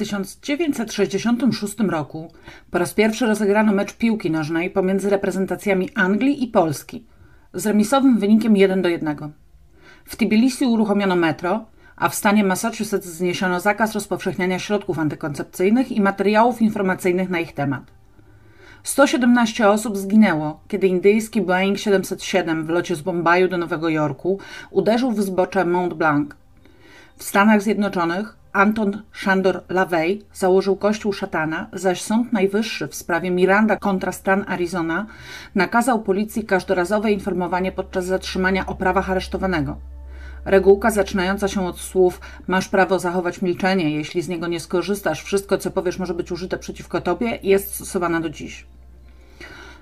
1966 roku po raz pierwszy rozegrano mecz piłki nożnej pomiędzy reprezentacjami Anglii i Polski z remisowym wynikiem 1 do 1. W Tbilisi uruchomiono metro, a w stanie Massachusetts zniesiono zakaz rozpowszechniania środków antykoncepcyjnych i materiałów informacyjnych na ich temat. 117 osób zginęło, kiedy indyjski Boeing 707 w locie z Bombaju do Nowego Jorku uderzył w zbocze Mont Blanc. W Stanach Zjednoczonych Anton Szandor LaVey założył kościół szatana, zaś Sąd Najwyższy w sprawie Miranda kontra stan Arizona nakazał policji każdorazowe informowanie podczas zatrzymania o prawach aresztowanego. Regułka zaczynająca się od słów masz prawo zachować milczenie, jeśli z niego nie skorzystasz, wszystko co powiesz może być użyte przeciwko tobie, jest stosowana do dziś.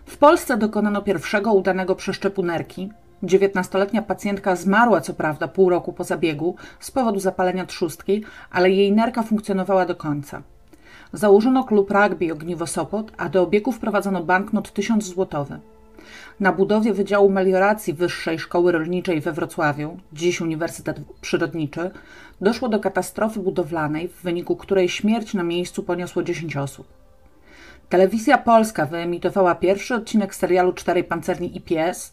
W Polsce dokonano pierwszego udanego przeszczepu nerki. Dziewiętnastoletnia pacjentka zmarła co prawda pół roku po zabiegu z powodu zapalenia trzustki, ale jej nerka funkcjonowała do końca. Założono klub rugby Ogniwo Sopot, a do obiegu wprowadzono banknot 1000 złotowy. Na budowie Wydziału Melioracji Wyższej Szkoły Rolniczej we Wrocławiu, dziś Uniwersytet Przyrodniczy, doszło do katastrofy budowlanej, w wyniku której śmierć na miejscu poniosło 10 osób. Telewizja Polska wyemitowała pierwszy odcinek serialu Czterej Pancerni i Pies,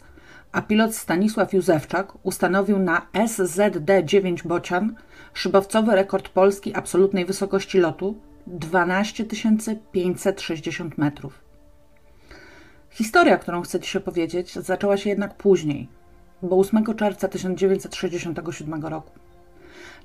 a pilot Stanisław Józefczak ustanowił na SZD-9 Bocian szybowcowy rekord Polski absolutnej wysokości lotu 12 560 metrów. Historia, którą chcę Ci opowiedzieć, zaczęła się jednak później, bo 8 czerwca 1967 roku.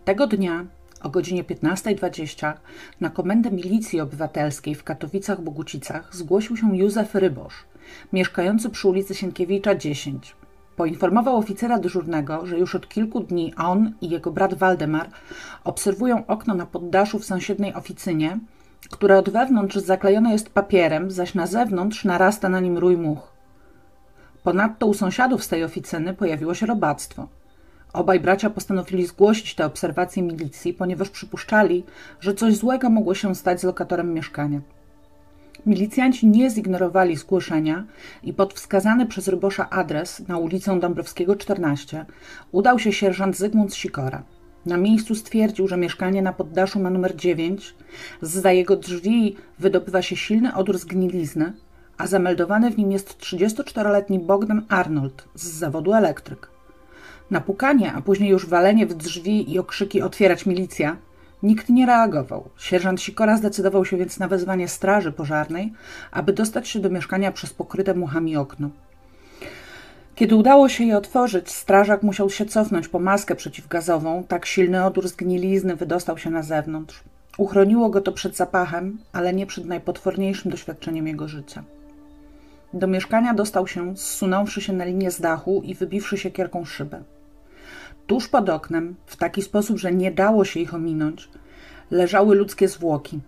Tego dnia o godzinie 15.20 na komendę milicji obywatelskiej w Katowicach-Bogucicach zgłosił się Józef Rybosz, mieszkający przy ulicy Sienkiewicza 10. Poinformował oficera dyżurnego, że już od kilku dni on i jego brat Waldemar obserwują okno na poddaszu w sąsiedniej oficynie, które od wewnątrz zaklejone jest papierem, zaś na zewnątrz narasta na nim rój much. Ponadto u sąsiadów z tej oficyny pojawiło się robactwo. Obaj bracia postanowili zgłosić te obserwacje milicji, ponieważ przypuszczali, że coś złego mogło się stać z lokatorem mieszkania. Milicjanci nie zignorowali zgłoszenia i pod wskazany przez Rybosza adres na ulicę Dąbrowskiego 14 udał się sierżant Zygmunt Sikora. Na miejscu stwierdził, że mieszkanie na poddaszu ma numer 9, za jego drzwi wydobywa się silny odór zgnilizny, a zameldowany w nim jest 34-letni Bogdan Arnold z zawodu elektryk. Na pukanie, a później już walenie w drzwi i okrzyki otwierać milicja, nikt nie reagował. Sierżant Sikora zdecydował się więc na wezwanie straży pożarnej, aby dostać się do mieszkania przez pokryte muchami okno. Kiedy udało się je otworzyć, strażak musiał się cofnąć po maskę przeciwgazową, tak silny odór zgnilizny wydostał się na zewnątrz. Uchroniło go to przed zapachem, ale nie przed najpotworniejszym doświadczeniem jego życia. Do mieszkania dostał się, zsunąwszy się na linię z dachu i wybiwszy się kierką szybę. Tuż pod oknem, w taki sposób, że nie dało się ich ominąć, leżały ludzkie zwłoki.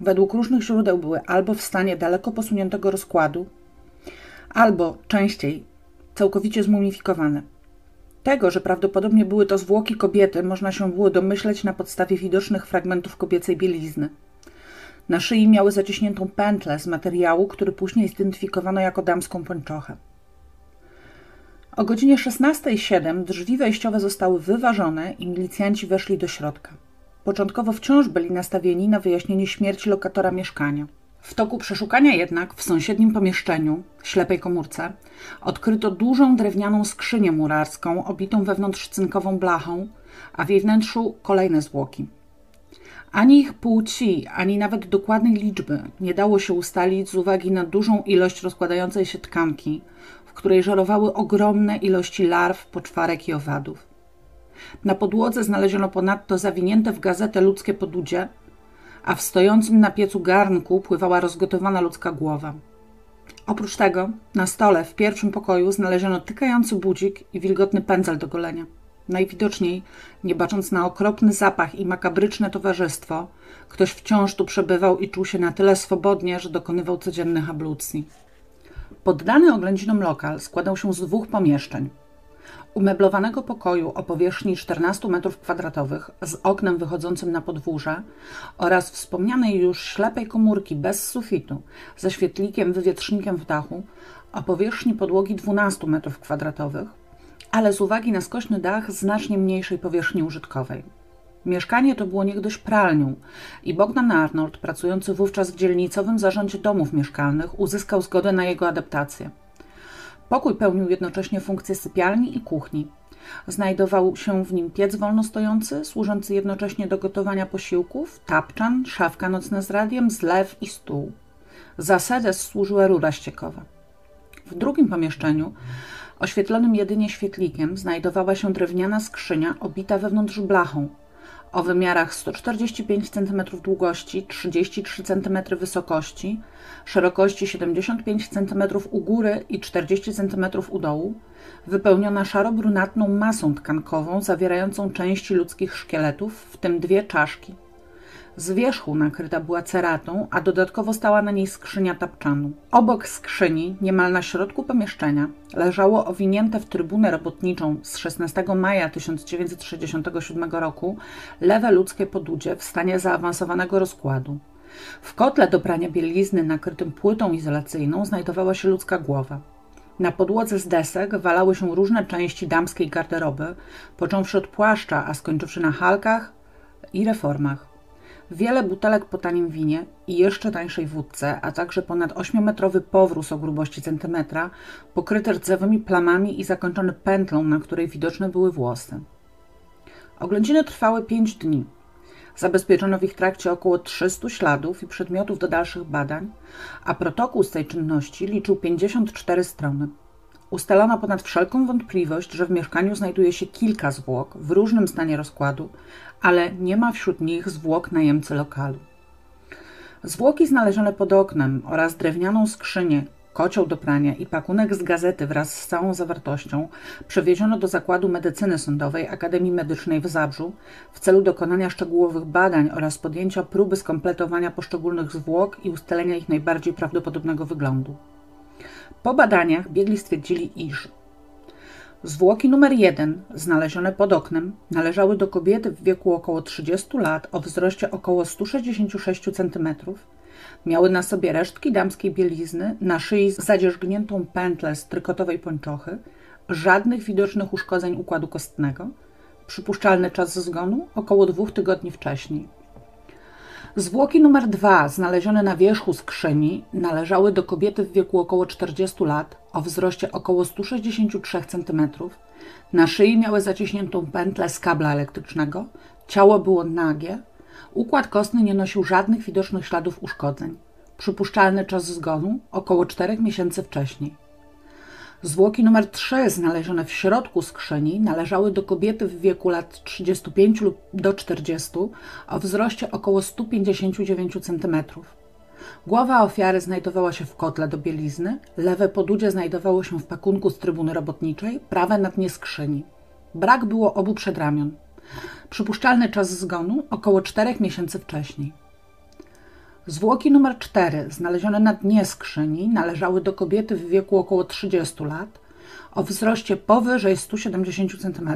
Według różnych źródeł były albo w stanie daleko posuniętego rozkładu, albo częściej całkowicie zmumifikowane. Tego, że prawdopodobnie były to zwłoki kobiety, można się było domyśleć na podstawie widocznych fragmentów kobiecej bielizny. Na szyi miały zaciśniętą pętlę z materiału, który później zidentyfikowano jako damską pończochę. O godzinie 16.07 drzwi wejściowe zostały wyważone i milicjanci weszli do środka. Początkowo wciąż byli nastawieni na wyjaśnienie śmierci lokatora mieszkania. W toku przeszukania jednak w sąsiednim pomieszczeniu, ślepej komórce, odkryto dużą drewnianą skrzynię murarską obitą wewnątrz cynkową blachą, a w jej wnętrzu kolejne zwłoki. Ani ich płci, ani nawet dokładnej liczby nie dało się ustalić z uwagi na dużą ilość rozkładającej się tkanki, której żerowały ogromne ilości larw, poczwarek i owadów. Na podłodze znaleziono ponadto zawinięte w gazetę ludzkie podudzie, a w stojącym na piecu garnku pływała rozgotowana ludzka głowa. Oprócz tego na stole w pierwszym pokoju znaleziono tykający budzik i wilgotny pędzel do golenia. Najwidoczniej, nie bacząc na okropny zapach i makabryczne towarzystwo, ktoś wciąż tu przebywał i czuł się na tyle swobodnie, że dokonywał codziennych ablucji. Poddany oględzinom lokal składał się z dwóch pomieszczeń – umeblowanego pokoju o powierzchni 14 m2 z oknem wychodzącym na podwórze oraz wspomnianej już ślepej komórki bez sufitu ze świetlikiem wywietrznikiem w dachu o powierzchni podłogi 12 m2, ale z uwagi na skośny dach znacznie mniejszej powierzchni użytkowej. Mieszkanie to było niegdyś pralnią i Bogdan Arnold, pracujący wówczas w dzielnicowym zarządzie domów mieszkalnych, uzyskał zgodę na jego adaptację. Pokój pełnił jednocześnie funkcję sypialni i kuchni. Znajdował się w nim piec wolnostojący, służący jednocześnie do gotowania posiłków, tapczan, szafka nocna z radiem, zlew i stół. Za sedes służyła rura ściekowa. W drugim pomieszczeniu, oświetlonym jedynie świetlikiem, znajdowała się drewniana skrzynia obita wewnątrz blachą, o wymiarach 145 cm długości, 33 cm wysokości, szerokości 75 cm u góry i 40 cm u dołu, wypełniona szaro-brunatną masą tkankową zawierającą części ludzkich szkieletów, w tym dwie czaszki. Z wierzchu nakryta była ceratą, a dodatkowo stała na niej skrzynia tapczanu. Obok skrzyni, niemal na środku pomieszczenia, leżało owinięte w trybunę robotniczą z 16 maja 1967 roku lewe ludzkie podudzie w stanie zaawansowanego rozkładu. W kotle do prania bielizny nakrytym płytą izolacyjną znajdowała się ludzka głowa. Na podłodze z desek walały się różne części damskiej garderoby, począwszy od płaszcza, a skończywszy na halkach i reformach. Wiele butelek po tanim winie i jeszcze tańszej wódce, a także ponad 8-metrowy powróz o grubości centymetra, pokryty rdzewymi plamami i zakończony pętlą, na której widoczne były włosy. Oględziny trwały 5 dni. Zabezpieczono w ich trakcie około 300 śladów i przedmiotów do dalszych badań, a protokół z tej czynności liczył 54 strony. Ustalono ponad wszelką wątpliwość, że w mieszkaniu znajduje się kilka zwłok w różnym stanie rozkładu, ale nie ma wśród nich zwłok najemcy lokalu. Zwłoki znalezione pod oknem oraz drewnianą skrzynię, kocioł do prania i pakunek z gazety wraz z całą zawartością przewieziono do Zakładu Medycyny Sądowej Akademii Medycznej w Zabrzu w celu dokonania szczegółowych badań oraz podjęcia próby skompletowania poszczególnych zwłok i ustalenia ich najbardziej prawdopodobnego wyglądu. Po badaniach biegli stwierdzili, iż zwłoki numer 1, znalezione pod oknem, należały do kobiety w wieku około 30 lat o wzroście około 166 cm. Miały na sobie resztki damskiej bielizny, na szyi zadzierzgniętą pętlę z trykotowej pończochy, żadnych widocznych uszkodzeń układu kostnego. Przypuszczalny czas zgonu około dwóch tygodni wcześniej. Zwłoki numer dwa, znalezione na wierzchu skrzyni, należały do kobiety w wieku około 40 lat, o wzroście około 163 cm. Na szyi miały zaciśniętą pętlę z kabla elektrycznego, ciało było nagie, układ kostny nie nosił żadnych widocznych śladów uszkodzeń. Przypuszczalny czas zgonu około 4 miesięcy wcześniej. Zwłoki numer 3, znalezione w środku skrzyni, należały do kobiety w wieku lat 35 do 40 o wzroście około 159 cm. Głowa ofiary znajdowała się w kotle do bielizny, lewe podudzie znajdowało się w pakunku z trybuny robotniczej, prawe na dnie skrzyni. Brak było obu przedramion. Przypuszczalny czas zgonu około 4 miesięcy wcześniej. Zwłoki numer 4, znalezione na dnie skrzyni, należały do kobiety w wieku około 30 lat, o wzroście powyżej 170 cm.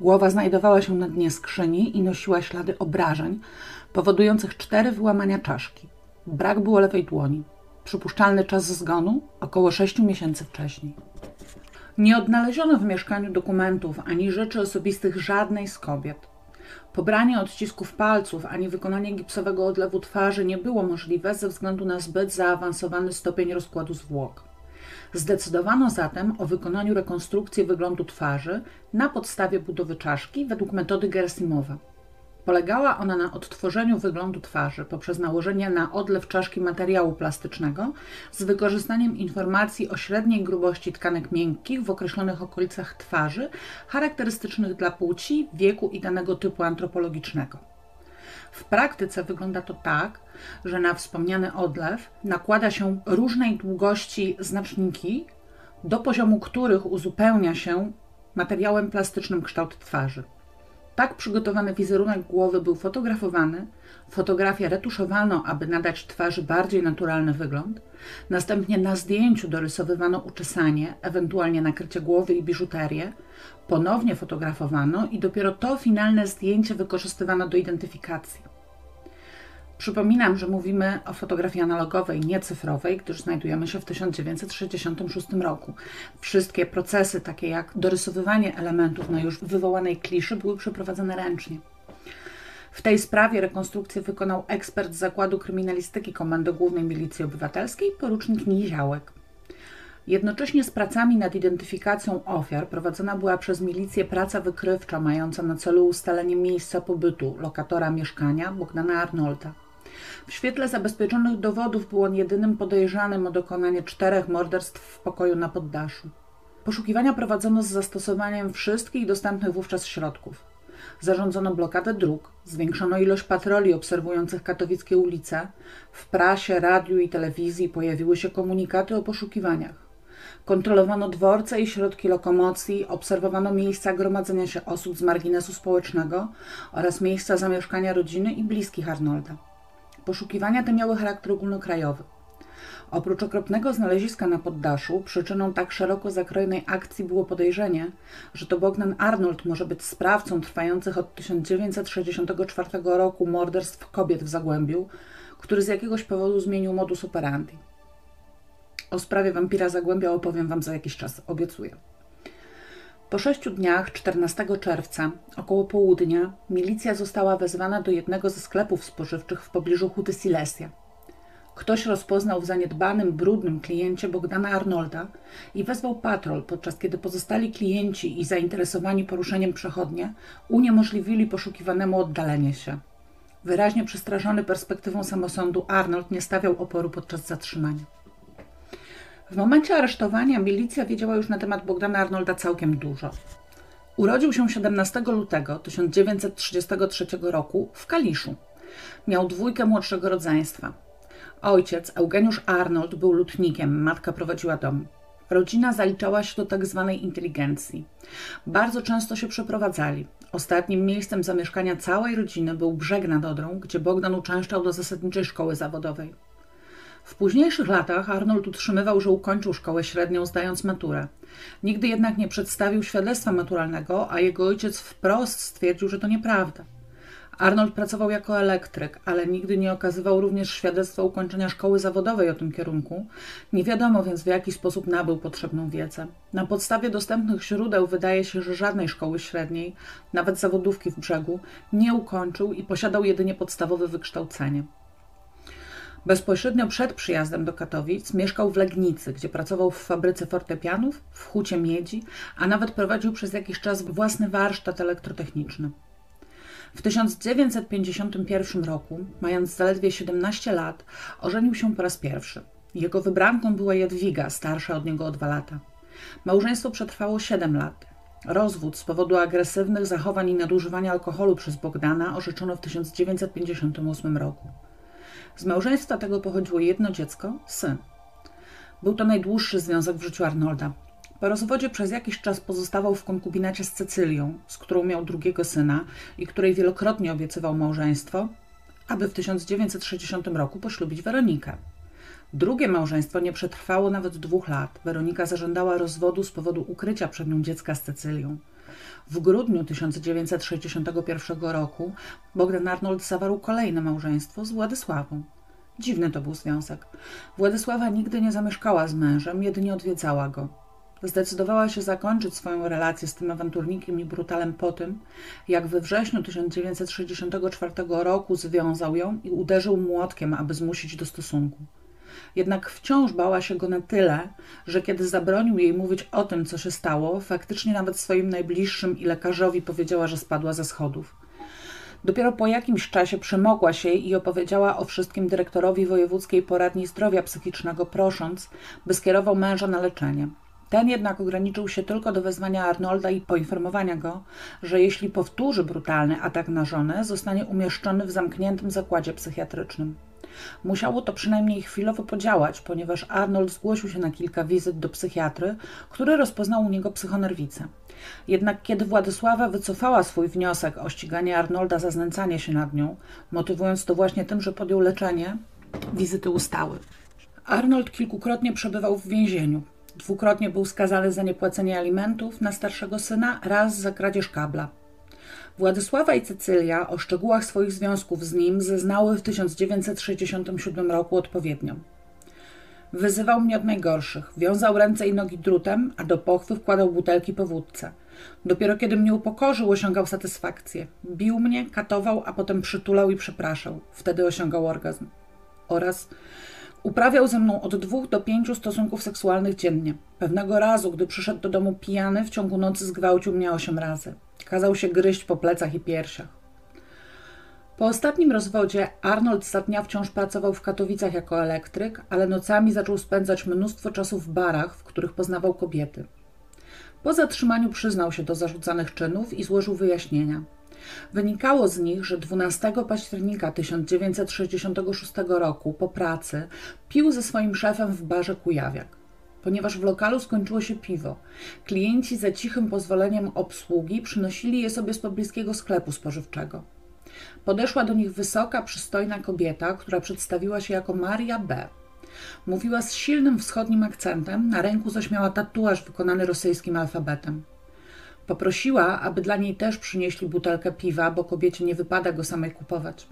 Głowa znajdowała się na dnie skrzyni i nosiła ślady obrażeń, powodujących cztery wyłamania czaszki. Brak było lewej dłoni. Przypuszczalny czas zgonu około 6 miesięcy wcześniej. Nie odnaleziono w mieszkaniu dokumentów ani rzeczy osobistych żadnej z kobiet. Pobranie odcisków palców ani wykonanie gipsowego odlewu twarzy nie było możliwe ze względu na zbyt zaawansowany stopień rozkładu zwłok. Zdecydowano zatem o wykonaniu rekonstrukcji wyglądu twarzy na podstawie budowy czaszki według metody Gersimowa. Polegała ona na odtworzeniu wyglądu twarzy poprzez nałożenie na odlew czaszki materiału plastycznego z wykorzystaniem informacji o średniej grubości tkanek miękkich w określonych okolicach twarzy, charakterystycznych dla płci, wieku i danego typu antropologicznego. W praktyce wygląda to tak, że na wspomniany odlew nakłada się różnej długości znaczniki, do poziomu których uzupełnia się materiałem plastycznym kształt twarzy. Tak przygotowany wizerunek głowy był fotografowany, fotografię retuszowano, aby nadać twarzy bardziej naturalny wygląd, następnie na zdjęciu dorysowywano uczesanie, ewentualnie nakrycie głowy i biżuterię, ponownie fotografowano i dopiero to finalne zdjęcie wykorzystywano do identyfikacji. Przypominam, że mówimy o fotografii analogowej, nie cyfrowej, gdyż znajdujemy się w 1966 roku. Wszystkie procesy, takie jak dorysowywanie elementów na już wywołanej kliszy, były przeprowadzane ręcznie. W tej sprawie rekonstrukcję wykonał ekspert z Zakładu Kryminalistyki Komendy Głównej Milicji Obywatelskiej, porucznik Niziołek. Jednocześnie z pracami nad identyfikacją ofiar prowadzona była przez milicję praca wykrywcza mająca na celu ustalenie miejsca pobytu lokatora mieszkania Bogdana Arnolda. W świetle zabezpieczonych dowodów był on jedynym podejrzanym o dokonanie czterech morderstw w pokoju na poddaszu. Poszukiwania prowadzono z zastosowaniem wszystkich dostępnych wówczas środków. Zarządzono blokadę dróg, zwiększono ilość patroli obserwujących katowickie ulice, w prasie, radiu i telewizji pojawiły się komunikaty o poszukiwaniach. Kontrolowano dworce i środki lokomocji, obserwowano miejsca gromadzenia się osób z marginesu społecznego oraz miejsca zamieszkania rodziny i bliskich Arnolda. Poszukiwania te miały charakter ogólnokrajowy. Oprócz okropnego znaleziska na poddaszu, przyczyną tak szeroko zakrojonej akcji było podejrzenie, że to Bogdan Arnold może być sprawcą trwających od 1964 roku morderstw kobiet w Zagłębiu, który z jakiegoś powodu zmienił modus operandi. O sprawie wampira Zagłębia opowiem Wam za jakiś czas, obiecuję. Po sześciu dniach, 14 czerwca, około południa, milicja została wezwana do jednego ze sklepów spożywczych w pobliżu Huty Silesia. Ktoś rozpoznał w zaniedbanym, brudnym kliencie Bogdana Arnolda i wezwał patrol, podczas kiedy pozostali klienci i zainteresowani poruszeniem przechodnie uniemożliwili poszukiwanemu oddalenie się. Wyraźnie przestraszony perspektywą samosądu, Arnold nie stawiał oporu podczas zatrzymania. W momencie aresztowania milicja wiedziała już na temat Bogdana Arnolda całkiem dużo. Urodził się 17 lutego 1933 roku w Kaliszu. Miał dwójkę młodszego rodzeństwa. Ojciec, Eugeniusz Arnold, był lutnikiem, matka prowadziła dom. Rodzina zaliczała się do tak zwanej inteligencji. Bardzo często się przeprowadzali. Ostatnim miejscem zamieszkania całej rodziny był brzeg nad Odrą, gdzie Bogdan uczęszczał do zasadniczej szkoły zawodowej. W późniejszych latach Arnold utrzymywał, że ukończył szkołę średnią, zdając maturę. Nigdy jednak nie przedstawił świadectwa maturalnego, a jego ojciec wprost stwierdził, że to nieprawda. Arnold pracował jako elektryk, ale nigdy nie okazywał również świadectwa ukończenia szkoły zawodowej o tym kierunku. Nie wiadomo więc, w jaki sposób nabył potrzebną wiedzę. Na podstawie dostępnych źródeł wydaje się, że żadnej szkoły średniej, nawet zawodówki w brzegu, nie ukończył i posiadał jedynie podstawowe wykształcenie. Bezpośrednio przed przyjazdem do Katowic mieszkał w Legnicy, gdzie pracował w fabryce fortepianów, w hucie miedzi, a nawet prowadził przez jakiś czas własny warsztat elektrotechniczny. W 1951 roku, mając zaledwie 17 lat, ożenił się po raz pierwszy. Jego wybranką była Jadwiga, starsza od niego o dwa lata. Małżeństwo przetrwało 7 lat. Rozwód z powodu agresywnych zachowań i nadużywania alkoholu przez Bogdana orzeczono w 1958 roku. Z małżeństwa tego pochodziło jedno dziecko, syn. Był to najdłuższy związek w życiu Arnolda. Po rozwodzie przez jakiś czas pozostawał w konkubinacie z Cecylią, z którą miał drugiego syna i której wielokrotnie obiecywał małżeństwo, aby w 1960 roku poślubić Weronikę. Drugie małżeństwo nie przetrwało nawet dwóch lat. Weronika zażądała rozwodu z powodu ukrycia przed nią dziecka z Cecylią. W grudniu 1961 roku Bogdan Arnold zawarł kolejne małżeństwo z Władysławą. Dziwny to był związek. Władysława nigdy nie zamieszkała z mężem, jedynie odwiedzała go. Zdecydowała się zakończyć swoją relację z tym awanturnikiem i brutalem po tym, jak we wrześniu 1964 roku związał ją i uderzył młotkiem, aby zmusić do stosunku. Jednak wciąż bała się go na tyle, że kiedy zabronił jej mówić o tym, co się stało, faktycznie nawet swoim najbliższym i lekarzowi powiedziała, że spadła ze schodów. Dopiero po jakimś czasie przemogła się i opowiedziała o wszystkim dyrektorowi Wojewódzkiej Poradni Zdrowia Psychicznego, prosząc, by skierował męża na leczenie. Ten jednak ograniczył się tylko do wezwania Arnolda i poinformowania go, że jeśli powtórzy brutalny atak na żonę, zostanie umieszczony w zamkniętym zakładzie psychiatrycznym. Musiało to przynajmniej chwilowo podziałać, ponieważ Arnold zgłosił się na kilka wizyt do psychiatry, który rozpoznał u niego psychonerwicę. Jednak kiedy Władysława wycofała swój wniosek o ściganie Arnolda za znęcanie się nad nią, motywując to właśnie tym, że podjął leczenie, wizyty ustały. Arnold kilkukrotnie przebywał w więzieniu. Dwukrotnie był skazany za niepłacenie alimentów na starszego syna, raz za kradzież kabla. Władysława i Cecylia o szczegółach swoich związków z nim zeznały w 1967 roku odpowiednio. Wyzywał mnie od najgorszych. Wiązał ręce i nogi drutem, a do pochwy wkładał butelki po wódce. Dopiero kiedy mnie upokorzył, osiągał satysfakcję. Bił mnie, katował, a potem przytulał i przepraszał. Wtedy osiągał orgazm. Oraz uprawiał ze mną od dwóch do pięciu stosunków seksualnych dziennie. Pewnego razu, gdy przyszedł do domu pijany, w ciągu nocy zgwałcił mnie osiem razy. Kazał się gryźć po plecach i piersiach. Po ostatnim rozwodzie Arnold za dnia wciąż pracował w Katowicach jako elektryk, ale nocami zaczął spędzać mnóstwo czasu w barach, w których poznawał kobiety. Po zatrzymaniu przyznał się do zarzucanych czynów i złożył wyjaśnienia. Wynikało z nich, że 12 października 1966 roku po pracy pił ze swoim szefem w barze Kujawiak. Ponieważ w lokalu skończyło się piwo, klienci za cichym pozwoleniem obsługi przynosili je sobie z pobliskiego sklepu spożywczego. Podeszła do nich wysoka, przystojna kobieta, która przedstawiła się jako Maria B. Mówiła z silnym wschodnim akcentem, na ręku zaś miała tatuaż wykonany rosyjskim alfabetem. Poprosiła, aby dla niej też przynieśli butelkę piwa, bo kobiecie nie wypada go samej kupować.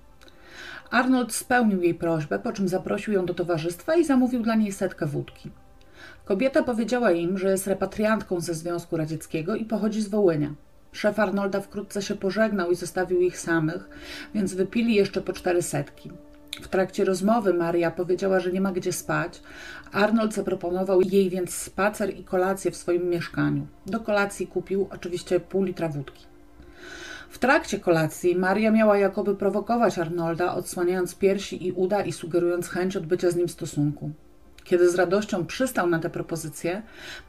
Arnold spełnił jej prośbę, po czym zaprosił ją do towarzystwa i zamówił dla niej setkę wódki. Kobieta powiedziała im, że jest repatriantką ze Związku Radzieckiego i pochodzi z Wołynia. Szef Arnolda wkrótce się pożegnał i zostawił ich samych, więc wypili jeszcze po cztery setki. W trakcie rozmowy Maria powiedziała, że nie ma gdzie spać. Arnold zaproponował jej więc spacer i kolację w swoim mieszkaniu. Do kolacji kupił oczywiście pół litra wódki. W trakcie kolacji Maria miała jakoby prowokować Arnolda, odsłaniając piersi i uda i sugerując chęć odbycia z nim stosunku. Kiedy z radością przystał na tę propozycję,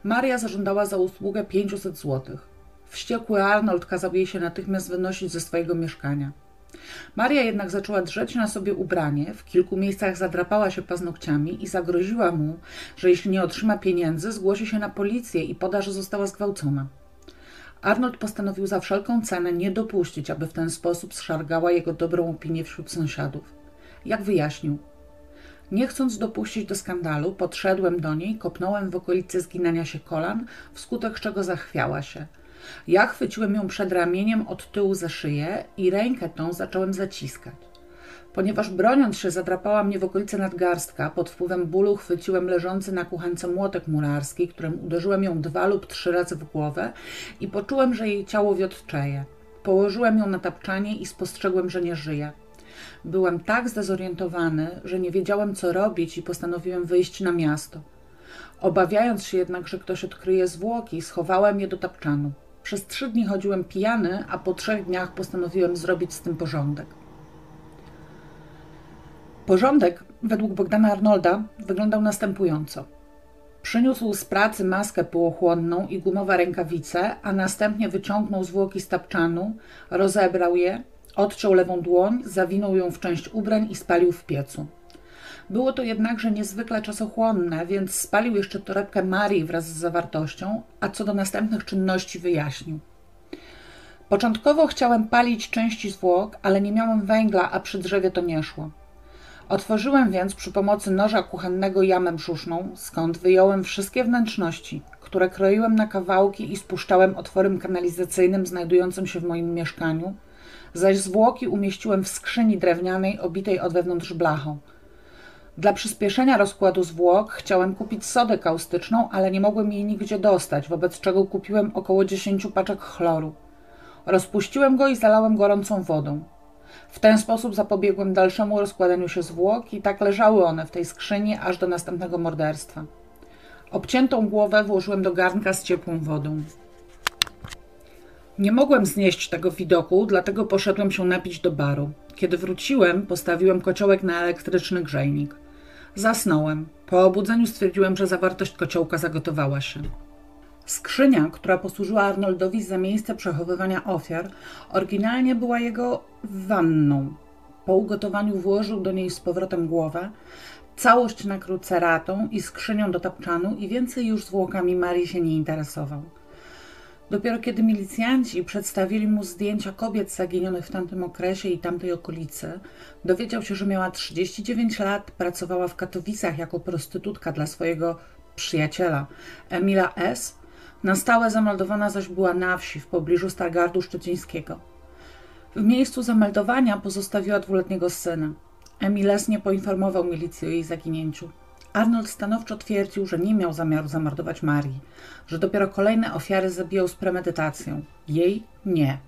Maria zażądała za usługę 500 złotych. Wściekły Arnold kazał jej się natychmiast wynosić ze swojego mieszkania. Maria jednak zaczęła drzeć na sobie ubranie, w kilku miejscach zadrapała się paznokciami i zagroziła mu, że jeśli nie otrzyma pieniędzy, zgłosi się na policję i poda, że została zgwałcona. Arnold postanowił za wszelką cenę nie dopuścić, aby w ten sposób zszargała jego dobrą opinię wśród sąsiadów. Jak wyjaśnił, nie chcąc dopuścić do skandalu, podszedłem do niej, kopnąłem w okolicy zginania się kolan, wskutek czego zachwiała się – ja chwyciłem ją przed ramieniem od tyłu za szyję i rękę tą zacząłem zaciskać. Ponieważ broniąc się zadrapała mnie w okolice nadgarstka, pod wpływem bólu chwyciłem leżący na kuchence młotek murarski, którym uderzyłem ją dwa lub trzy razy w głowę i poczułem, że jej ciało wiotczeje. Położyłem ją na tapczanie i spostrzegłem, że nie żyje. Byłem tak zdezorientowany, że nie wiedziałem, co robić i postanowiłem wyjść na miasto. Obawiając się jednak, że ktoś odkryje zwłoki, schowałem je do tapczanu. Przez trzy dni chodziłem pijany, a po trzech dniach postanowiłem zrobić z tym porządek. Porządek, według Bogdana Arnolda, wyglądał następująco. Przyniósł z pracy maskę półochłonną i gumowe rękawice, a następnie wyciągnął zwłoki z tapczanu, rozebrał je, odciął lewą dłoń, zawinął ją w część ubrań i spalił w piecu. Było to jednakże niezwykle czasochłonne, więc spalił jeszcze torebkę Marii wraz z zawartością, a co do następnych czynności wyjaśnił. Początkowo chciałem palić części zwłok, ale nie miałem węgla, a przy drzewie to nie szło. Otworzyłem więc przy pomocy noża kuchennego jamę brzuszną, skąd wyjąłem wszystkie wnętrzności, które kroiłem na kawałki i spuszczałem otworem kanalizacyjnym znajdującym się w moim mieszkaniu, zaś zwłoki umieściłem w skrzyni drewnianej obitej od wewnątrz blachą – dla przyspieszenia rozkładu zwłok chciałem kupić sodę kaustyczną, ale nie mogłem jej nigdzie dostać, wobec czego kupiłem około 10 paczek chloru. Rozpuściłem go i zalałem gorącą wodą. W ten sposób zapobiegłem dalszemu rozkładaniu się zwłok i tak leżały one w tej skrzyni aż do następnego morderstwa. Obciętą głowę włożyłem do garnka z ciepłą wodą. Nie mogłem znieść tego widoku, dlatego poszedłem się napić do baru. Kiedy wróciłem, postawiłem kociołek na elektryczny grzejnik. Zasnąłem. Po obudzeniu stwierdziłem, że zawartość kociołka zagotowała się. Skrzynia, która posłużyła Arnoldowi za miejsce przechowywania ofiar, oryginalnie była jego wanną. Po ugotowaniu włożył do niej z powrotem głowę, całość nakrył ceratą i skrzynią do tapczanu i więcej już zwłokami Marii się nie interesował. Dopiero kiedy milicjanci przedstawili mu zdjęcia kobiet zaginionych w tamtym okresie i tamtej okolicy, dowiedział się, że miała 39 lat, pracowała w Katowicach jako prostytutka dla swojego przyjaciela Emila S. Na stałe zameldowana zaś była na wsi w pobliżu Stargardu Szczecińskiego. W miejscu zameldowania pozostawiła dwuletniego syna. Emil S. nie poinformował milicji o jej zaginięciu. Arnold stanowczo twierdził, że nie miał zamiaru zamordować Marii, że dopiero kolejne ofiary zabijał z premedytacją. Jej nie.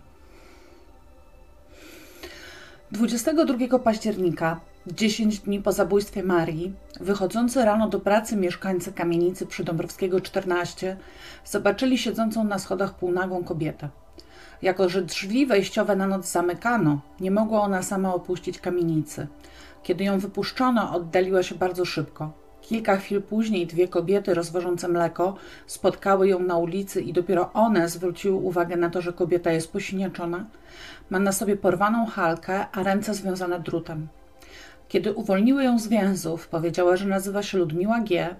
22 października, 10 dni po zabójstwie Marii, wychodzący rano do pracy mieszkańcy kamienicy przy Dąbrowskiego 14 zobaczyli siedzącą na schodach półnagą kobietę. Jako, że drzwi wejściowe na noc zamykano, nie mogła ona sama opuścić kamienicy. Kiedy ją wypuszczono, oddaliła się bardzo szybko. Kilka chwil później dwie kobiety rozwożące mleko spotkały ją na ulicy i dopiero one zwróciły uwagę na to, że kobieta jest posiniaczona, ma na sobie porwaną halkę, a ręce związane drutem. Kiedy uwolniły ją z więzów, powiedziała, że nazywa się Ludmiła G.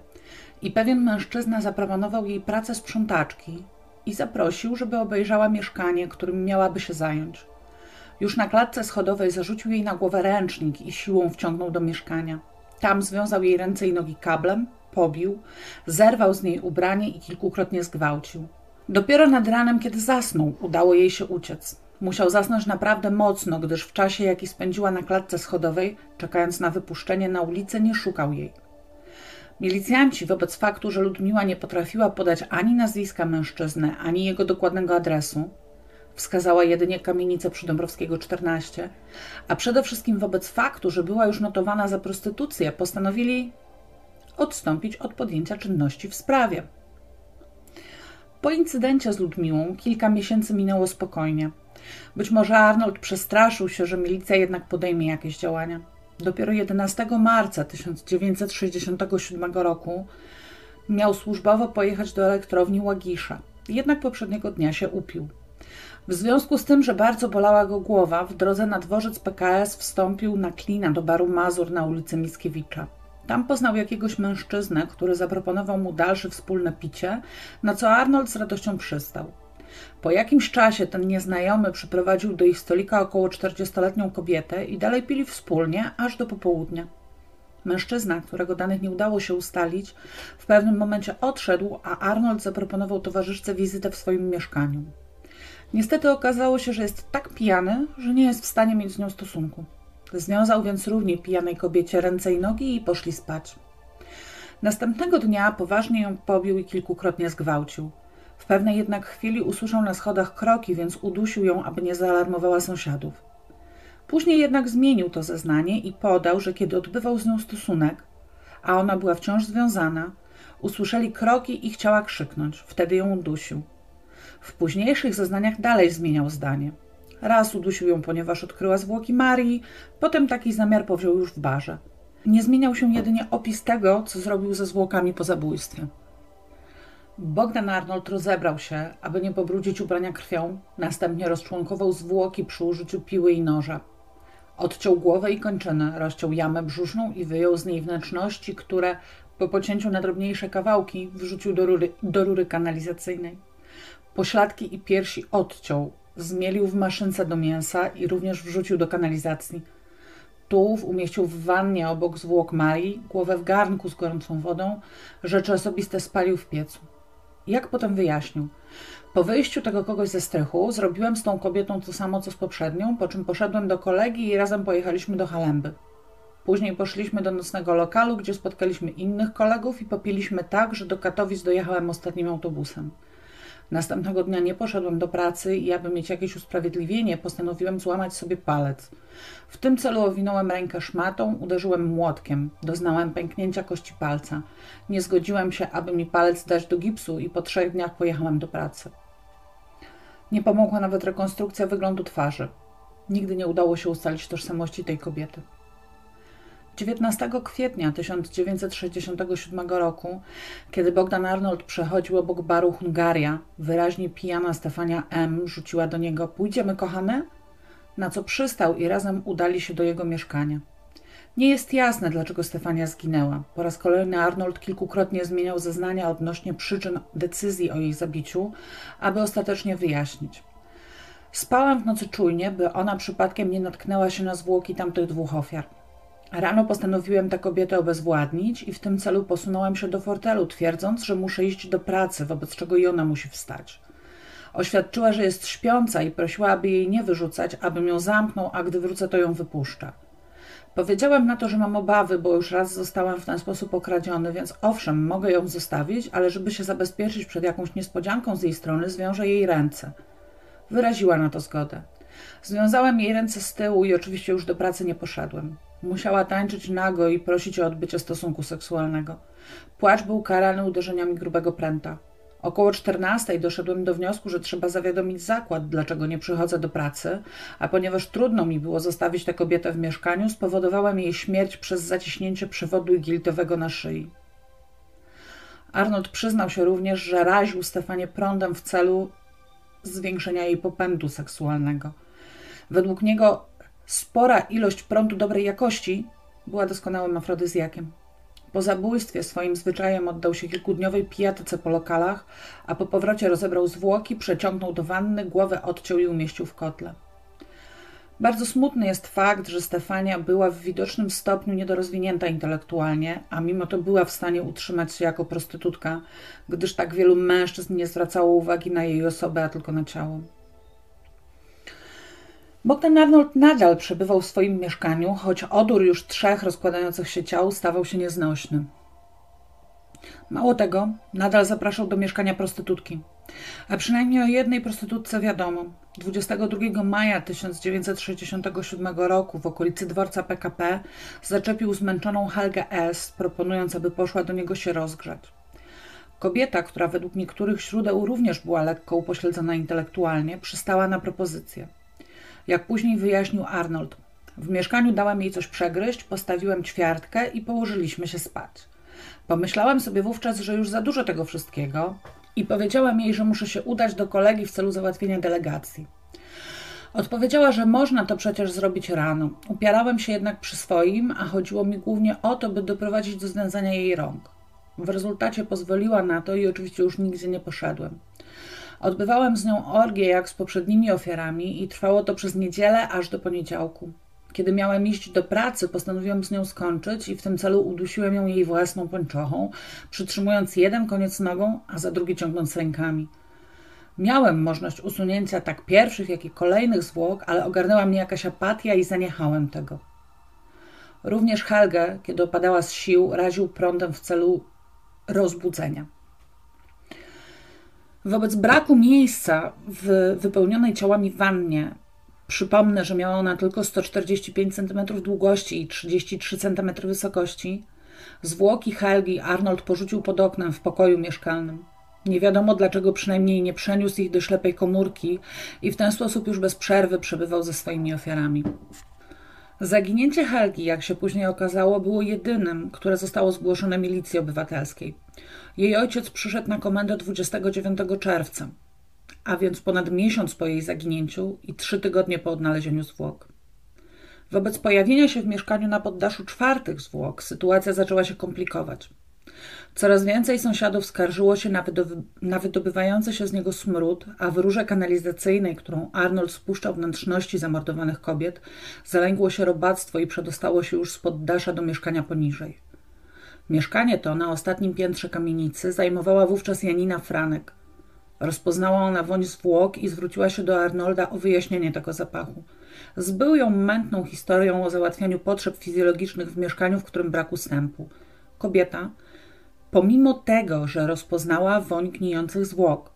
i pewien mężczyzna zaproponował jej pracę sprzątaczki i zaprosił, żeby obejrzała mieszkanie, którym miałaby się zająć. Już na klatce schodowej zarzucił jej na głowę ręcznik i siłą wciągnął do mieszkania. Tam związał jej ręce i nogi kablem, pobił, zerwał z niej ubranie i kilkukrotnie zgwałcił. Dopiero nad ranem, kiedy zasnął, udało jej się uciec. Musiał zasnąć naprawdę mocno, gdyż w czasie, jaki spędziła na klatce schodowej, czekając na wypuszczenie na ulicę, nie szukał jej. Milicjanci wobec faktu, że Ludmiła nie potrafiła podać ani nazwiska mężczyzny, ani jego dokładnego adresu, wskazała jedynie kamienicę przy Dąbrowskiego 14, a przede wszystkim wobec faktu, że była już notowana za prostytucję, postanowili odstąpić od podjęcia czynności w sprawie. Po incydencie z Ludmiłą kilka miesięcy minęło spokojnie. Być może Arnold przestraszył się, że milicja jednak podejmie jakieś działania. Dopiero 11 marca 1967 roku miał służbowo pojechać do elektrowni Łagisza, jednak poprzedniego dnia się upił. W związku z tym, że bardzo bolała go głowa, w drodze na dworzec PKS wstąpił na klina do baru Mazur na ulicy Mickiewicza. Tam poznał jakiegoś mężczyznę, który zaproponował mu dalsze wspólne picie, na co Arnold z radością przystał. Po jakimś czasie ten nieznajomy przyprowadził do ich stolika około 40-letnią kobietę i dalej pili wspólnie aż do popołudnia. Mężczyzna, którego danych nie udało się ustalić, w pewnym momencie odszedł, a Arnold zaproponował towarzyszce wizytę w swoim mieszkaniu. Niestety okazało się, że jest tak pijany, że nie jest w stanie mieć z nią stosunku. Związał więc równie pijanej kobiecie ręce i nogi i poszli spać. Następnego dnia poważnie ją pobił i kilkukrotnie zgwałcił. W pewnej jednak chwili usłyszał na schodach kroki, więc udusił ją, aby nie zaalarmowała sąsiadów. Później jednak zmienił to zeznanie i podał, że kiedy odbywał z nią stosunek, a ona była wciąż związana, usłyszeli kroki i chciała krzyknąć. Wtedy ją udusił. W późniejszych zeznaniach dalej zmieniał zdanie. Raz udusił ją, ponieważ odkryła zwłoki Marii, potem taki zamiar powziął już w barze. Nie zmieniał się jedynie opis tego, co zrobił ze zwłokami po zabójstwie. Bogdan Arnold rozebrał się, aby nie pobrudzić ubrania krwią, następnie rozczłonkował zwłoki przy użyciu piły i noża. Odciął głowę i kończynę, rozciął jamę brzuszną i wyjął z niej wnętrzności, które po pocięciu na drobniejsze kawałki wrzucił do rury, do rury kanalizacyjnej. Pośladki i piersi odciął, zmielił w maszynce do mięsa i również wrzucił do kanalizacji. Tułów umieścił w wannie obok zwłok Marii, głowę w garnku z gorącą wodą, rzeczy osobiste spalił w piecu. Jak potem wyjaśnił? Po wyjściu tego kogoś ze strychu zrobiłem z tą kobietą to samo co z poprzednią, po czym poszedłem do kolegi i razem pojechaliśmy do Halemby. Później poszliśmy do nocnego lokalu, gdzie spotkaliśmy innych kolegów i popiliśmy tak, że do Katowic dojechałem ostatnim autobusem. Następnego dnia nie poszedłem do pracy i aby mieć jakieś usprawiedliwienie, postanowiłem złamać sobie palec. W tym celu owinąłem rękę szmatą, uderzyłem młotkiem. Doznałem pęknięcia kości palca. Nie zgodziłem się, aby mi palec dać do gipsu i po trzech dniach pojechałem do pracy. Nie pomogła nawet rekonstrukcja wyglądu twarzy. Nigdy nie udało się ustalić tożsamości tej kobiety. 19 kwietnia 1967 roku, kiedy Bogdan Arnold przechodził obok baru Hungaria, wyraźnie pijana Stefania M. rzuciła do niego: Pójdziemy, kochane? Na co przystał i razem udali się do jego mieszkania. Nie jest jasne, dlaczego Stefania zginęła. Po raz kolejny Arnold kilkukrotnie zmieniał zeznania odnośnie przyczyn decyzji o jej zabiciu, aby ostatecznie wyjaśnić. Spałem w nocy czujnie, by ona przypadkiem nie natknęła się na zwłoki tamtych dwóch ofiar. Rano postanowiłem tę kobietę obezwładnić i w tym celu posunąłem się do fortelu, twierdząc, że muszę iść do pracy, wobec czego i ona musi wstać. Oświadczyła, że jest śpiąca i prosiła, aby jej nie wyrzucać, abym ją zamknął, a gdy wrócę, to ją wypuszczę. Powiedziałem na to, że mam obawy, bo już raz zostałem w ten sposób okradziony, więc owszem, mogę ją zostawić, ale żeby się zabezpieczyć przed jakąś niespodzianką z jej strony, zwiążę jej ręce. Wyraziła na to zgodę. Związałem jej ręce z tyłu i oczywiście już do pracy nie poszedłem. Musiała tańczyć nago i prosić o odbycie stosunku seksualnego. Płacz był karany uderzeniami grubego pręta. Około czternastej doszedłem do wniosku, że trzeba zawiadomić zakład, dlaczego nie przychodzę do pracy, a ponieważ trudno mi było zostawić tę kobietę w mieszkaniu, spowodowałem jej śmierć przez zaciśnięcie przewodu igilitowego na szyi. Arnold przyznał się również, że raził Stefanie prądem w celu zwiększenia jej popędu seksualnego. Według niego spora ilość prądu dobrej jakości była doskonałym afrodyzjakiem. Po zabójstwie swoim zwyczajem oddał się kilkudniowej pijatyce po lokalach, a po powrocie rozebrał zwłoki, przeciągnął do wanny, głowę odciął i umieścił w kotle. Bardzo smutny jest fakt, że Stefania była w widocznym stopniu niedorozwinięta intelektualnie, a mimo to była w stanie utrzymać się jako prostytutka, gdyż tak wielu mężczyzn nie zwracało uwagi na jej osobę, a tylko na ciało. Bogdan Arnold nadal przebywał w swoim mieszkaniu, choć odór już trzech rozkładających się ciał stawał się nieznośny. Mało tego, nadal zapraszał do mieszkania prostytutki. A przynajmniej o jednej prostytutce wiadomo. 22 maja 1967 roku w okolicy dworca PKP zaczepił zmęczoną Helgę S., proponując, aby poszła do niego się rozgrzać. Kobieta, która według niektórych źródeł również była lekko upośledzona intelektualnie, przystała na propozycję. Jak później wyjaśnił Arnold, w mieszkaniu dałem jej coś przegryźć, postawiłem ćwiartkę i położyliśmy się spać. Pomyślałem sobie wówczas, że już za dużo tego wszystkiego i powiedziałem jej, że muszę się udać do kolegi w celu załatwienia delegacji. Odpowiedziała, że można to przecież zrobić rano. Upierałem się jednak przy swoim, a chodziło mi głównie o to, by doprowadzić do związania jej rąk. W rezultacie pozwoliła na to i oczywiście już nigdzie nie poszedłem. Odbywałem z nią orgię jak z poprzednimi ofiarami i trwało to przez niedzielę aż do poniedziałku. Kiedy miałem iść do pracy, postanowiłem z nią skończyć i w tym celu udusiłem ją jej własną pończochą, przytrzymując jeden koniec nogą, a za drugi ciągnąc rękami. Miałem możliwość usunięcia tak pierwszych, jak i kolejnych zwłok, ale ogarnęła mnie jakaś apatia i zaniechałem tego. Również Helgę, kiedy opadała z sił, raził prądem w celu rozbudzenia. Wobec braku miejsca w wypełnionej ciałami wannie, przypomnę, że miała ona tylko 145 cm długości i 33 cm wysokości, zwłoki Helgi Arnold porzucił pod oknem w pokoju mieszkalnym. Nie wiadomo dlaczego przynajmniej nie przeniósł ich do ślepej komórki i w ten sposób już bez przerwy przebywał ze swoimi ofiarami. Zaginięcie Helgi, jak się później okazało, było jedynym, które zostało zgłoszone milicji obywatelskiej. Jej ojciec przyszedł na komendę 29 czerwca, a więc ponad miesiąc po jej zaginięciu i trzy tygodnie po odnalezieniu zwłok. Wobec pojawienia się w mieszkaniu na poddaszu czwartych zwłok sytuacja zaczęła się komplikować. Coraz więcej sąsiadów skarżyło się na, na wydobywający się z niego smród, a w rurze kanalizacyjnej, którą Arnold spuszczał wnętrzności zamordowanych kobiet, zalęgło się robactwo i przedostało się już z poddasza do mieszkania poniżej. Mieszkanie to na ostatnim piętrze kamienicy zajmowała wówczas Janina Franek. Rozpoznała ona woń zwłok i zwróciła się do Arnolda o wyjaśnienie tego zapachu. Zbył ją mętną historią o załatwianiu potrzeb fizjologicznych w mieszkaniu, w którym brak ustępu. Kobieta, pomimo tego, że rozpoznała woń gnijących zwłok,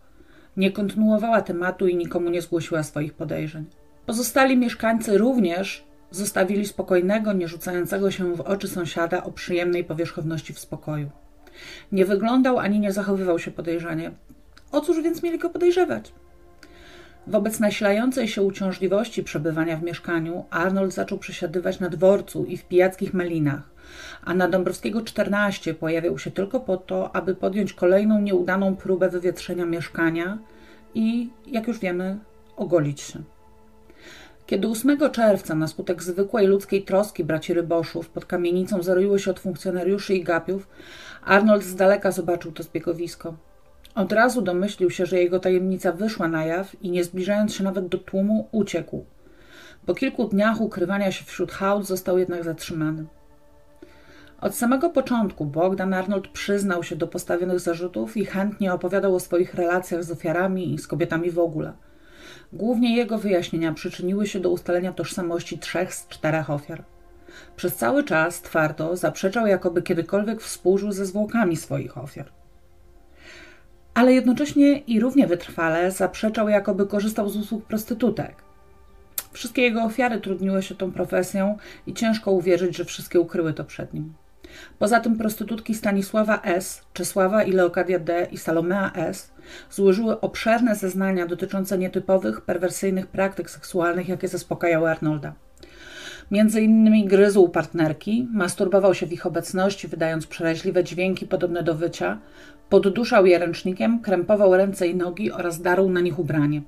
nie kontynuowała tematu i nikomu nie zgłosiła swoich podejrzeń. Pozostali mieszkańcy również zostawili spokojnego, nie rzucającego się w oczy sąsiada o przyjemnej powierzchowności w spokoju. Nie wyglądał ani nie zachowywał się podejrzanie. O cóż więc mieli go podejrzewać? Wobec nasilającej się uciążliwości przebywania w mieszkaniu, Arnold zaczął przesiadywać na dworcu i w pijackich melinach, a na Dąbrowskiego 14 pojawiał się tylko po to, aby podjąć kolejną nieudaną próbę wywietrzenia mieszkania i, jak już wiemy, ogolić się. Kiedy 8 czerwca na skutek zwykłej ludzkiej troski braci Ryboszów pod kamienicą zaroiło się od funkcjonariuszy i gapiów, Arnold z daleka zobaczył to zbiegowisko. Od razu domyślił się, że jego tajemnica wyszła na jaw i nie zbliżając się nawet do tłumu, uciekł. Po kilku dniach ukrywania się wśród hałd został jednak zatrzymany. Od samego początku Bogdan Arnold przyznał się do postawionych zarzutów i chętnie opowiadał o swoich relacjach z ofiarami i z kobietami w ogóle – Głównie jego wyjaśnienia przyczyniły się do ustalenia tożsamości trzech z czterech ofiar. przez cały czas twardo zaprzeczał, jakoby kiedykolwiek współżył ze zwłokami swoich ofiar. Ale jednocześnie i równie wytrwale zaprzeczał, jakoby korzystał z usług prostytutek. Wszystkie jego ofiary trudniły się tą profesją i ciężko uwierzyć, że wszystkie ukryły to przed nim. Poza tym prostytutki Stanisława S., Czesława i Leokadia D. i Salomea S. złożyły obszerne zeznania dotyczące nietypowych, perwersyjnych praktyk seksualnych, jakie zaspokajały Arnolda. Między innymi gryzł partnerki, masturbował się w ich obecności, wydając przeraźliwe dźwięki podobne do wycia, podduszał je ręcznikiem, krępował ręce i nogi oraz darł na nich ubranie.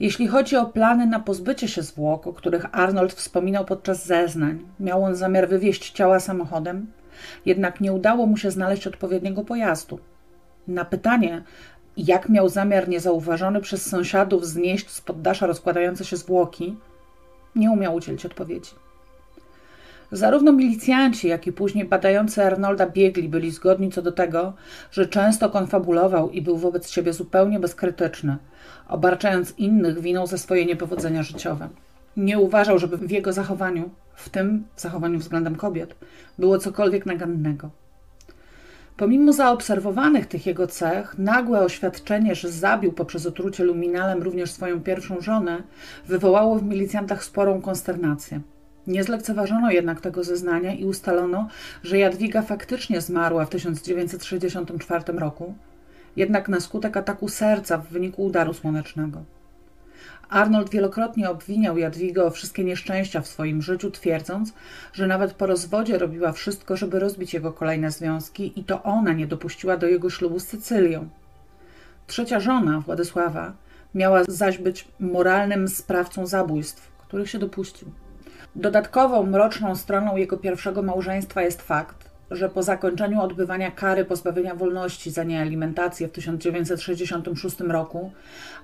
Jeśli chodzi o plany na pozbycie się zwłok, o których Arnold wspominał podczas zeznań, miał on zamiar wywieźć ciała samochodem, jednak nie udało mu się znaleźć odpowiedniego pojazdu. Na pytanie, jak miał zamiar niezauważony przez sąsiadów znieść z poddasza rozkładające się zwłoki, nie umiał udzielić odpowiedzi. Zarówno milicjanci, jak i później badający Arnolda biegli byli zgodni co do tego, że często konfabulował i był wobec siebie zupełnie bezkrytyczny, obarczając innych winą za swoje niepowodzenia życiowe. Nie uważał, żeby w jego zachowaniu, w tym zachowaniu względem kobiet, było cokolwiek nagannego. Pomimo zaobserwowanych tych jego cech, nagłe oświadczenie, że zabił poprzez otrucie luminalem również swoją pierwszą żonę, wywołało w milicjantach sporą konsternację. Nie zlekceważono jednak tego zeznania i ustalono, że Jadwiga faktycznie zmarła w 1964 roku, jednak na skutek ataku serca w wyniku udaru słonecznego. Arnold wielokrotnie obwiniał Jadwigę o wszystkie nieszczęścia w swoim życiu, twierdząc, że nawet po rozwodzie robiła wszystko, żeby rozbić jego kolejne związki i to ona nie dopuściła do jego ślubu z Cecylią. Trzecia żona, Władysława, miała zaś być moralnym sprawcą zabójstw, których się dopuścił. Dodatkową mroczną stroną jego pierwszego małżeństwa jest fakt, że po zakończeniu odbywania kary pozbawienia wolności za niealimentację w 1966 roku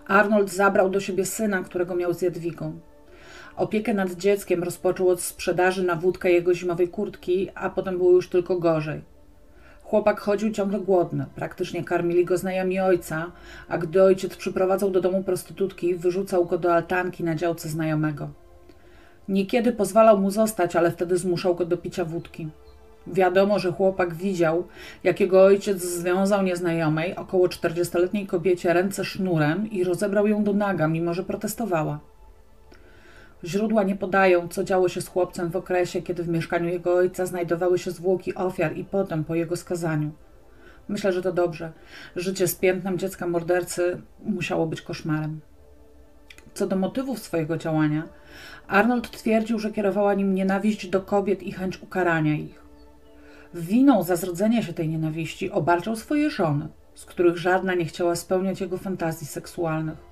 Arnold zabrał do siebie syna, którego miał z Jadwigą. Opiekę nad dzieckiem rozpoczął od sprzedaży na wódkę jego zimowej kurtki, a potem było już tylko gorzej. Chłopak chodził ciągle głodny, praktycznie karmili go znajomi ojca, a gdy ojciec przyprowadzał do domu prostytutki, wyrzucał go do altanki na działce znajomego. Niekiedy pozwalał mu zostać, ale wtedy zmuszał go do picia wódki. Wiadomo, że chłopak widział, jak jego ojciec związał nieznajomej, około 40-letniej kobiecie ręce sznurem i rozebrał ją do naga, mimo że protestowała. Źródła nie podają, co działo się z chłopcem w okresie, kiedy w mieszkaniu jego ojca znajdowały się zwłoki ofiar i potem po jego skazaniu. Myślę, że to dobrze. Życie z piętnem dziecka mordercy musiało być koszmarem. Co do motywów swojego działania, Arnold twierdził, że kierowała nim nienawiść do kobiet i chęć ukarania ich. Winą za zrodzenie się tej nienawiści obarczał swoje żony, z których żadna nie chciała spełniać jego fantazji seksualnych.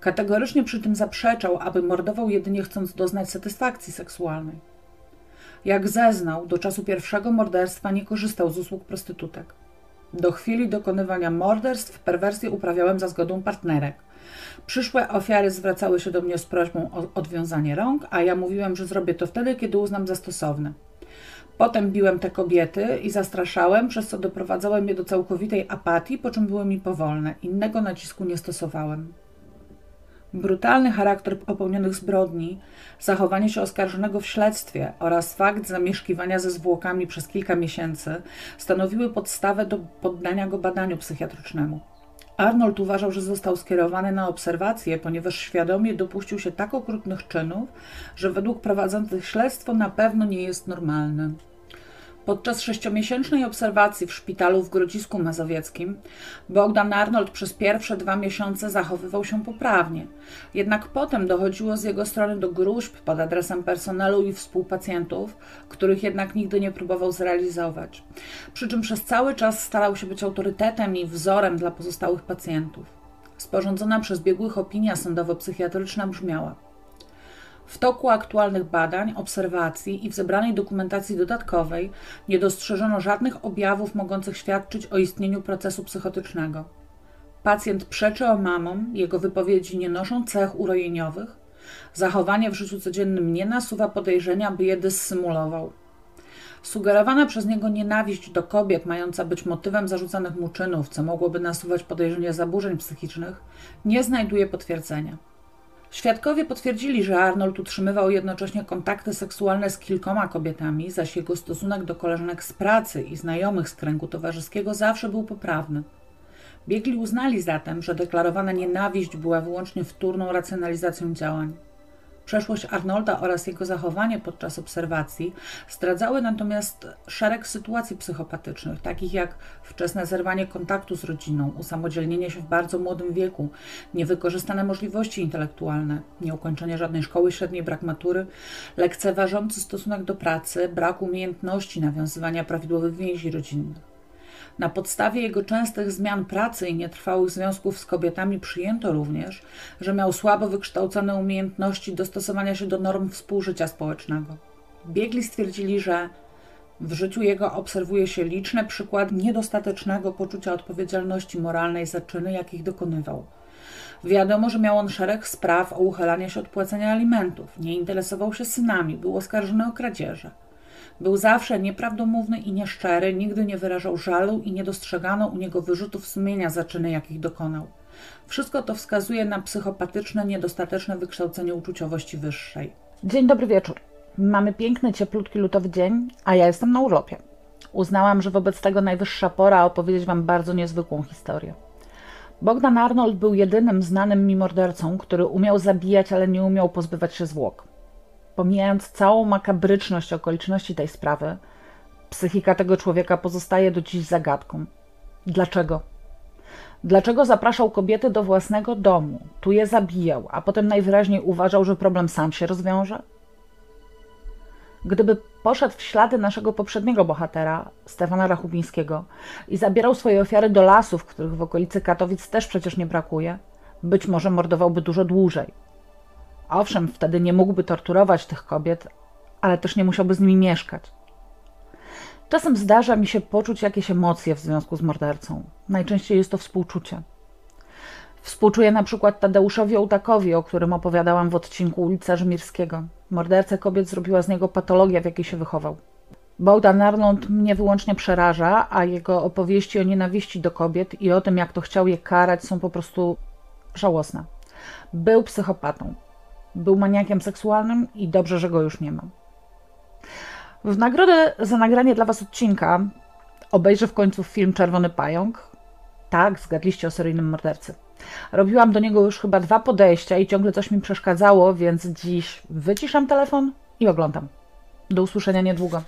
Kategorycznie przy tym zaprzeczał, aby mordował jedynie chcąc doznać satysfakcji seksualnej. Jak zeznał, do czasu pierwszego morderstwa nie korzystał z usług prostytutek. Do chwili dokonywania morderstw perwersję uprawiałem za zgodą partnerek. Przyszłe ofiary zwracały się do mnie z prośbą o odwiązanie rąk, a ja mówiłem, że zrobię to wtedy, kiedy uznam za stosowne. Potem biłem te kobiety i zastraszałem, przez co doprowadzałem je do całkowitej apatii, po czym były mi powolne. Innego nacisku nie stosowałem. Brutalny charakter popełnionych zbrodni, zachowanie się oskarżonego w śledztwie oraz fakt zamieszkiwania ze zwłokami przez kilka miesięcy stanowiły podstawę do poddania go badaniu psychiatrycznemu. Arnold uważał, że został skierowany na obserwację, ponieważ świadomie dopuścił się tak okrutnych czynów, że według prowadzących śledztwo na pewno nie jest normalny. Podczas sześciomiesięcznej obserwacji w szpitalu w Grodzisku Mazowieckim Bogdan Arnold przez pierwsze dwa miesiące zachowywał się poprawnie. Jednak potem dochodziło z jego strony do gruźb pod adresem personelu i współpacjentów, których jednak nigdy nie próbował zrealizować. Przy czym przez cały czas starał się być autorytetem i wzorem dla pozostałych pacjentów. Sporządzona przez biegłych opinia sądowo-psychiatryczna brzmiała – w toku aktualnych badań, obserwacji i w zebranej dokumentacji dodatkowej nie dostrzeżono żadnych objawów mogących świadczyć o istnieniu procesu psychotycznego. Pacjent przeczy omamom, jego wypowiedzi nie noszą cech urojeniowych, zachowanie w życiu codziennym nie nasuwa podejrzenia, by je dyssymulował. Sugerowana przez niego nienawiść do kobiet, mająca być motywem zarzucanych mu czynów, co mogłoby nasuwać podejrzenie zaburzeń psychicznych, nie znajduje potwierdzenia. Świadkowie potwierdzili, że Arnold utrzymywał jednocześnie kontakty seksualne z kilkoma kobietami, zaś jego stosunek do koleżanek z pracy i znajomych z kręgu towarzyskiego zawsze był poprawny. Biegli uznali zatem, że deklarowana nienawiść była wyłącznie wtórną racjonalizacją działań. Przeszłość Arnolda oraz jego zachowanie podczas obserwacji zdradzały natomiast szereg sytuacji psychopatycznych, takich jak wczesne zerwanie kontaktu z rodziną, usamodzielnienie się w bardzo młodym wieku, niewykorzystane możliwości intelektualne, nieukończenie żadnej szkoły średniej, brak matury, lekceważący stosunek do pracy, brak umiejętności nawiązywania prawidłowych więzi rodzinnych. Na podstawie jego częstych zmian pracy i nietrwałych związków z kobietami przyjęto również, że miał słabo wykształcone umiejętności dostosowania się do norm współżycia społecznego. Biegli stwierdzili, że w życiu jego obserwuje się liczne przykłady niedostatecznego poczucia odpowiedzialności moralnej za czyny, jakich dokonywał. Wiadomo, że miał on szereg spraw o uchylanie się od płacenia alimentów, nie interesował się synami, był oskarżony o kradzieże. Był zawsze nieprawdomówny i nieszczery, nigdy nie wyrażał żalu i nie dostrzegano u niego wyrzutów sumienia za czyny, jakich dokonał. Wszystko to wskazuje na psychopatyczne, niedostateczne wykształcenie uczuciowości wyższej. Dzień dobry wieczór. Mamy piękny, cieplutki lutowy dzień, a ja jestem na urlopie. Uznałam, że wobec tego najwyższa pora opowiedzieć Wam bardzo niezwykłą historię. Bogdan Arnold był jedynym znanym mi mordercą, który umiał zabijać, ale nie umiał pozbywać się zwłok pomijając całą makabryczność okoliczności tej sprawy, psychika tego człowieka pozostaje do dziś zagadką. Dlaczego? Dlaczego zapraszał kobiety do własnego domu, tu je zabijał, a potem najwyraźniej uważał, że problem sam się rozwiąże? Gdyby poszedł w ślady naszego poprzedniego bohatera, Stefana Rachubińskiego, i zabierał swoje ofiary do lasów, których w okolicy Katowic też przecież nie brakuje, być może mordowałby dużo dłużej. Owszem, wtedy nie mógłby torturować tych kobiet, ale też nie musiałby z nimi mieszkać. Czasem zdarza mi się poczuć jakieś emocje w związku z mordercą. Najczęściej jest to współczucie. Współczuję na przykład Tadeuszowi Ołtakowi, o którym opowiadałam w odcinku ulica Żmirskiego. Mordercę kobiet zrobiła z niego patologia, w jakiej się wychował. Bogdan Arnold mnie wyłącznie przeraża, a jego opowieści o nienawiści do kobiet i o tym, jak to chciał je karać, są po prostu żałosne. Był psychopatą. Był maniakiem seksualnym i dobrze, że go już nie mam. W nagrodę za nagranie dla Was odcinka obejrzę w końcu film Czerwony Pająk. Tak, zgadliście o seryjnym mordercy. Robiłam do niego już chyba dwa podejścia i ciągle coś mi przeszkadzało, więc dziś wyciszam telefon i oglądam. Do usłyszenia niedługo.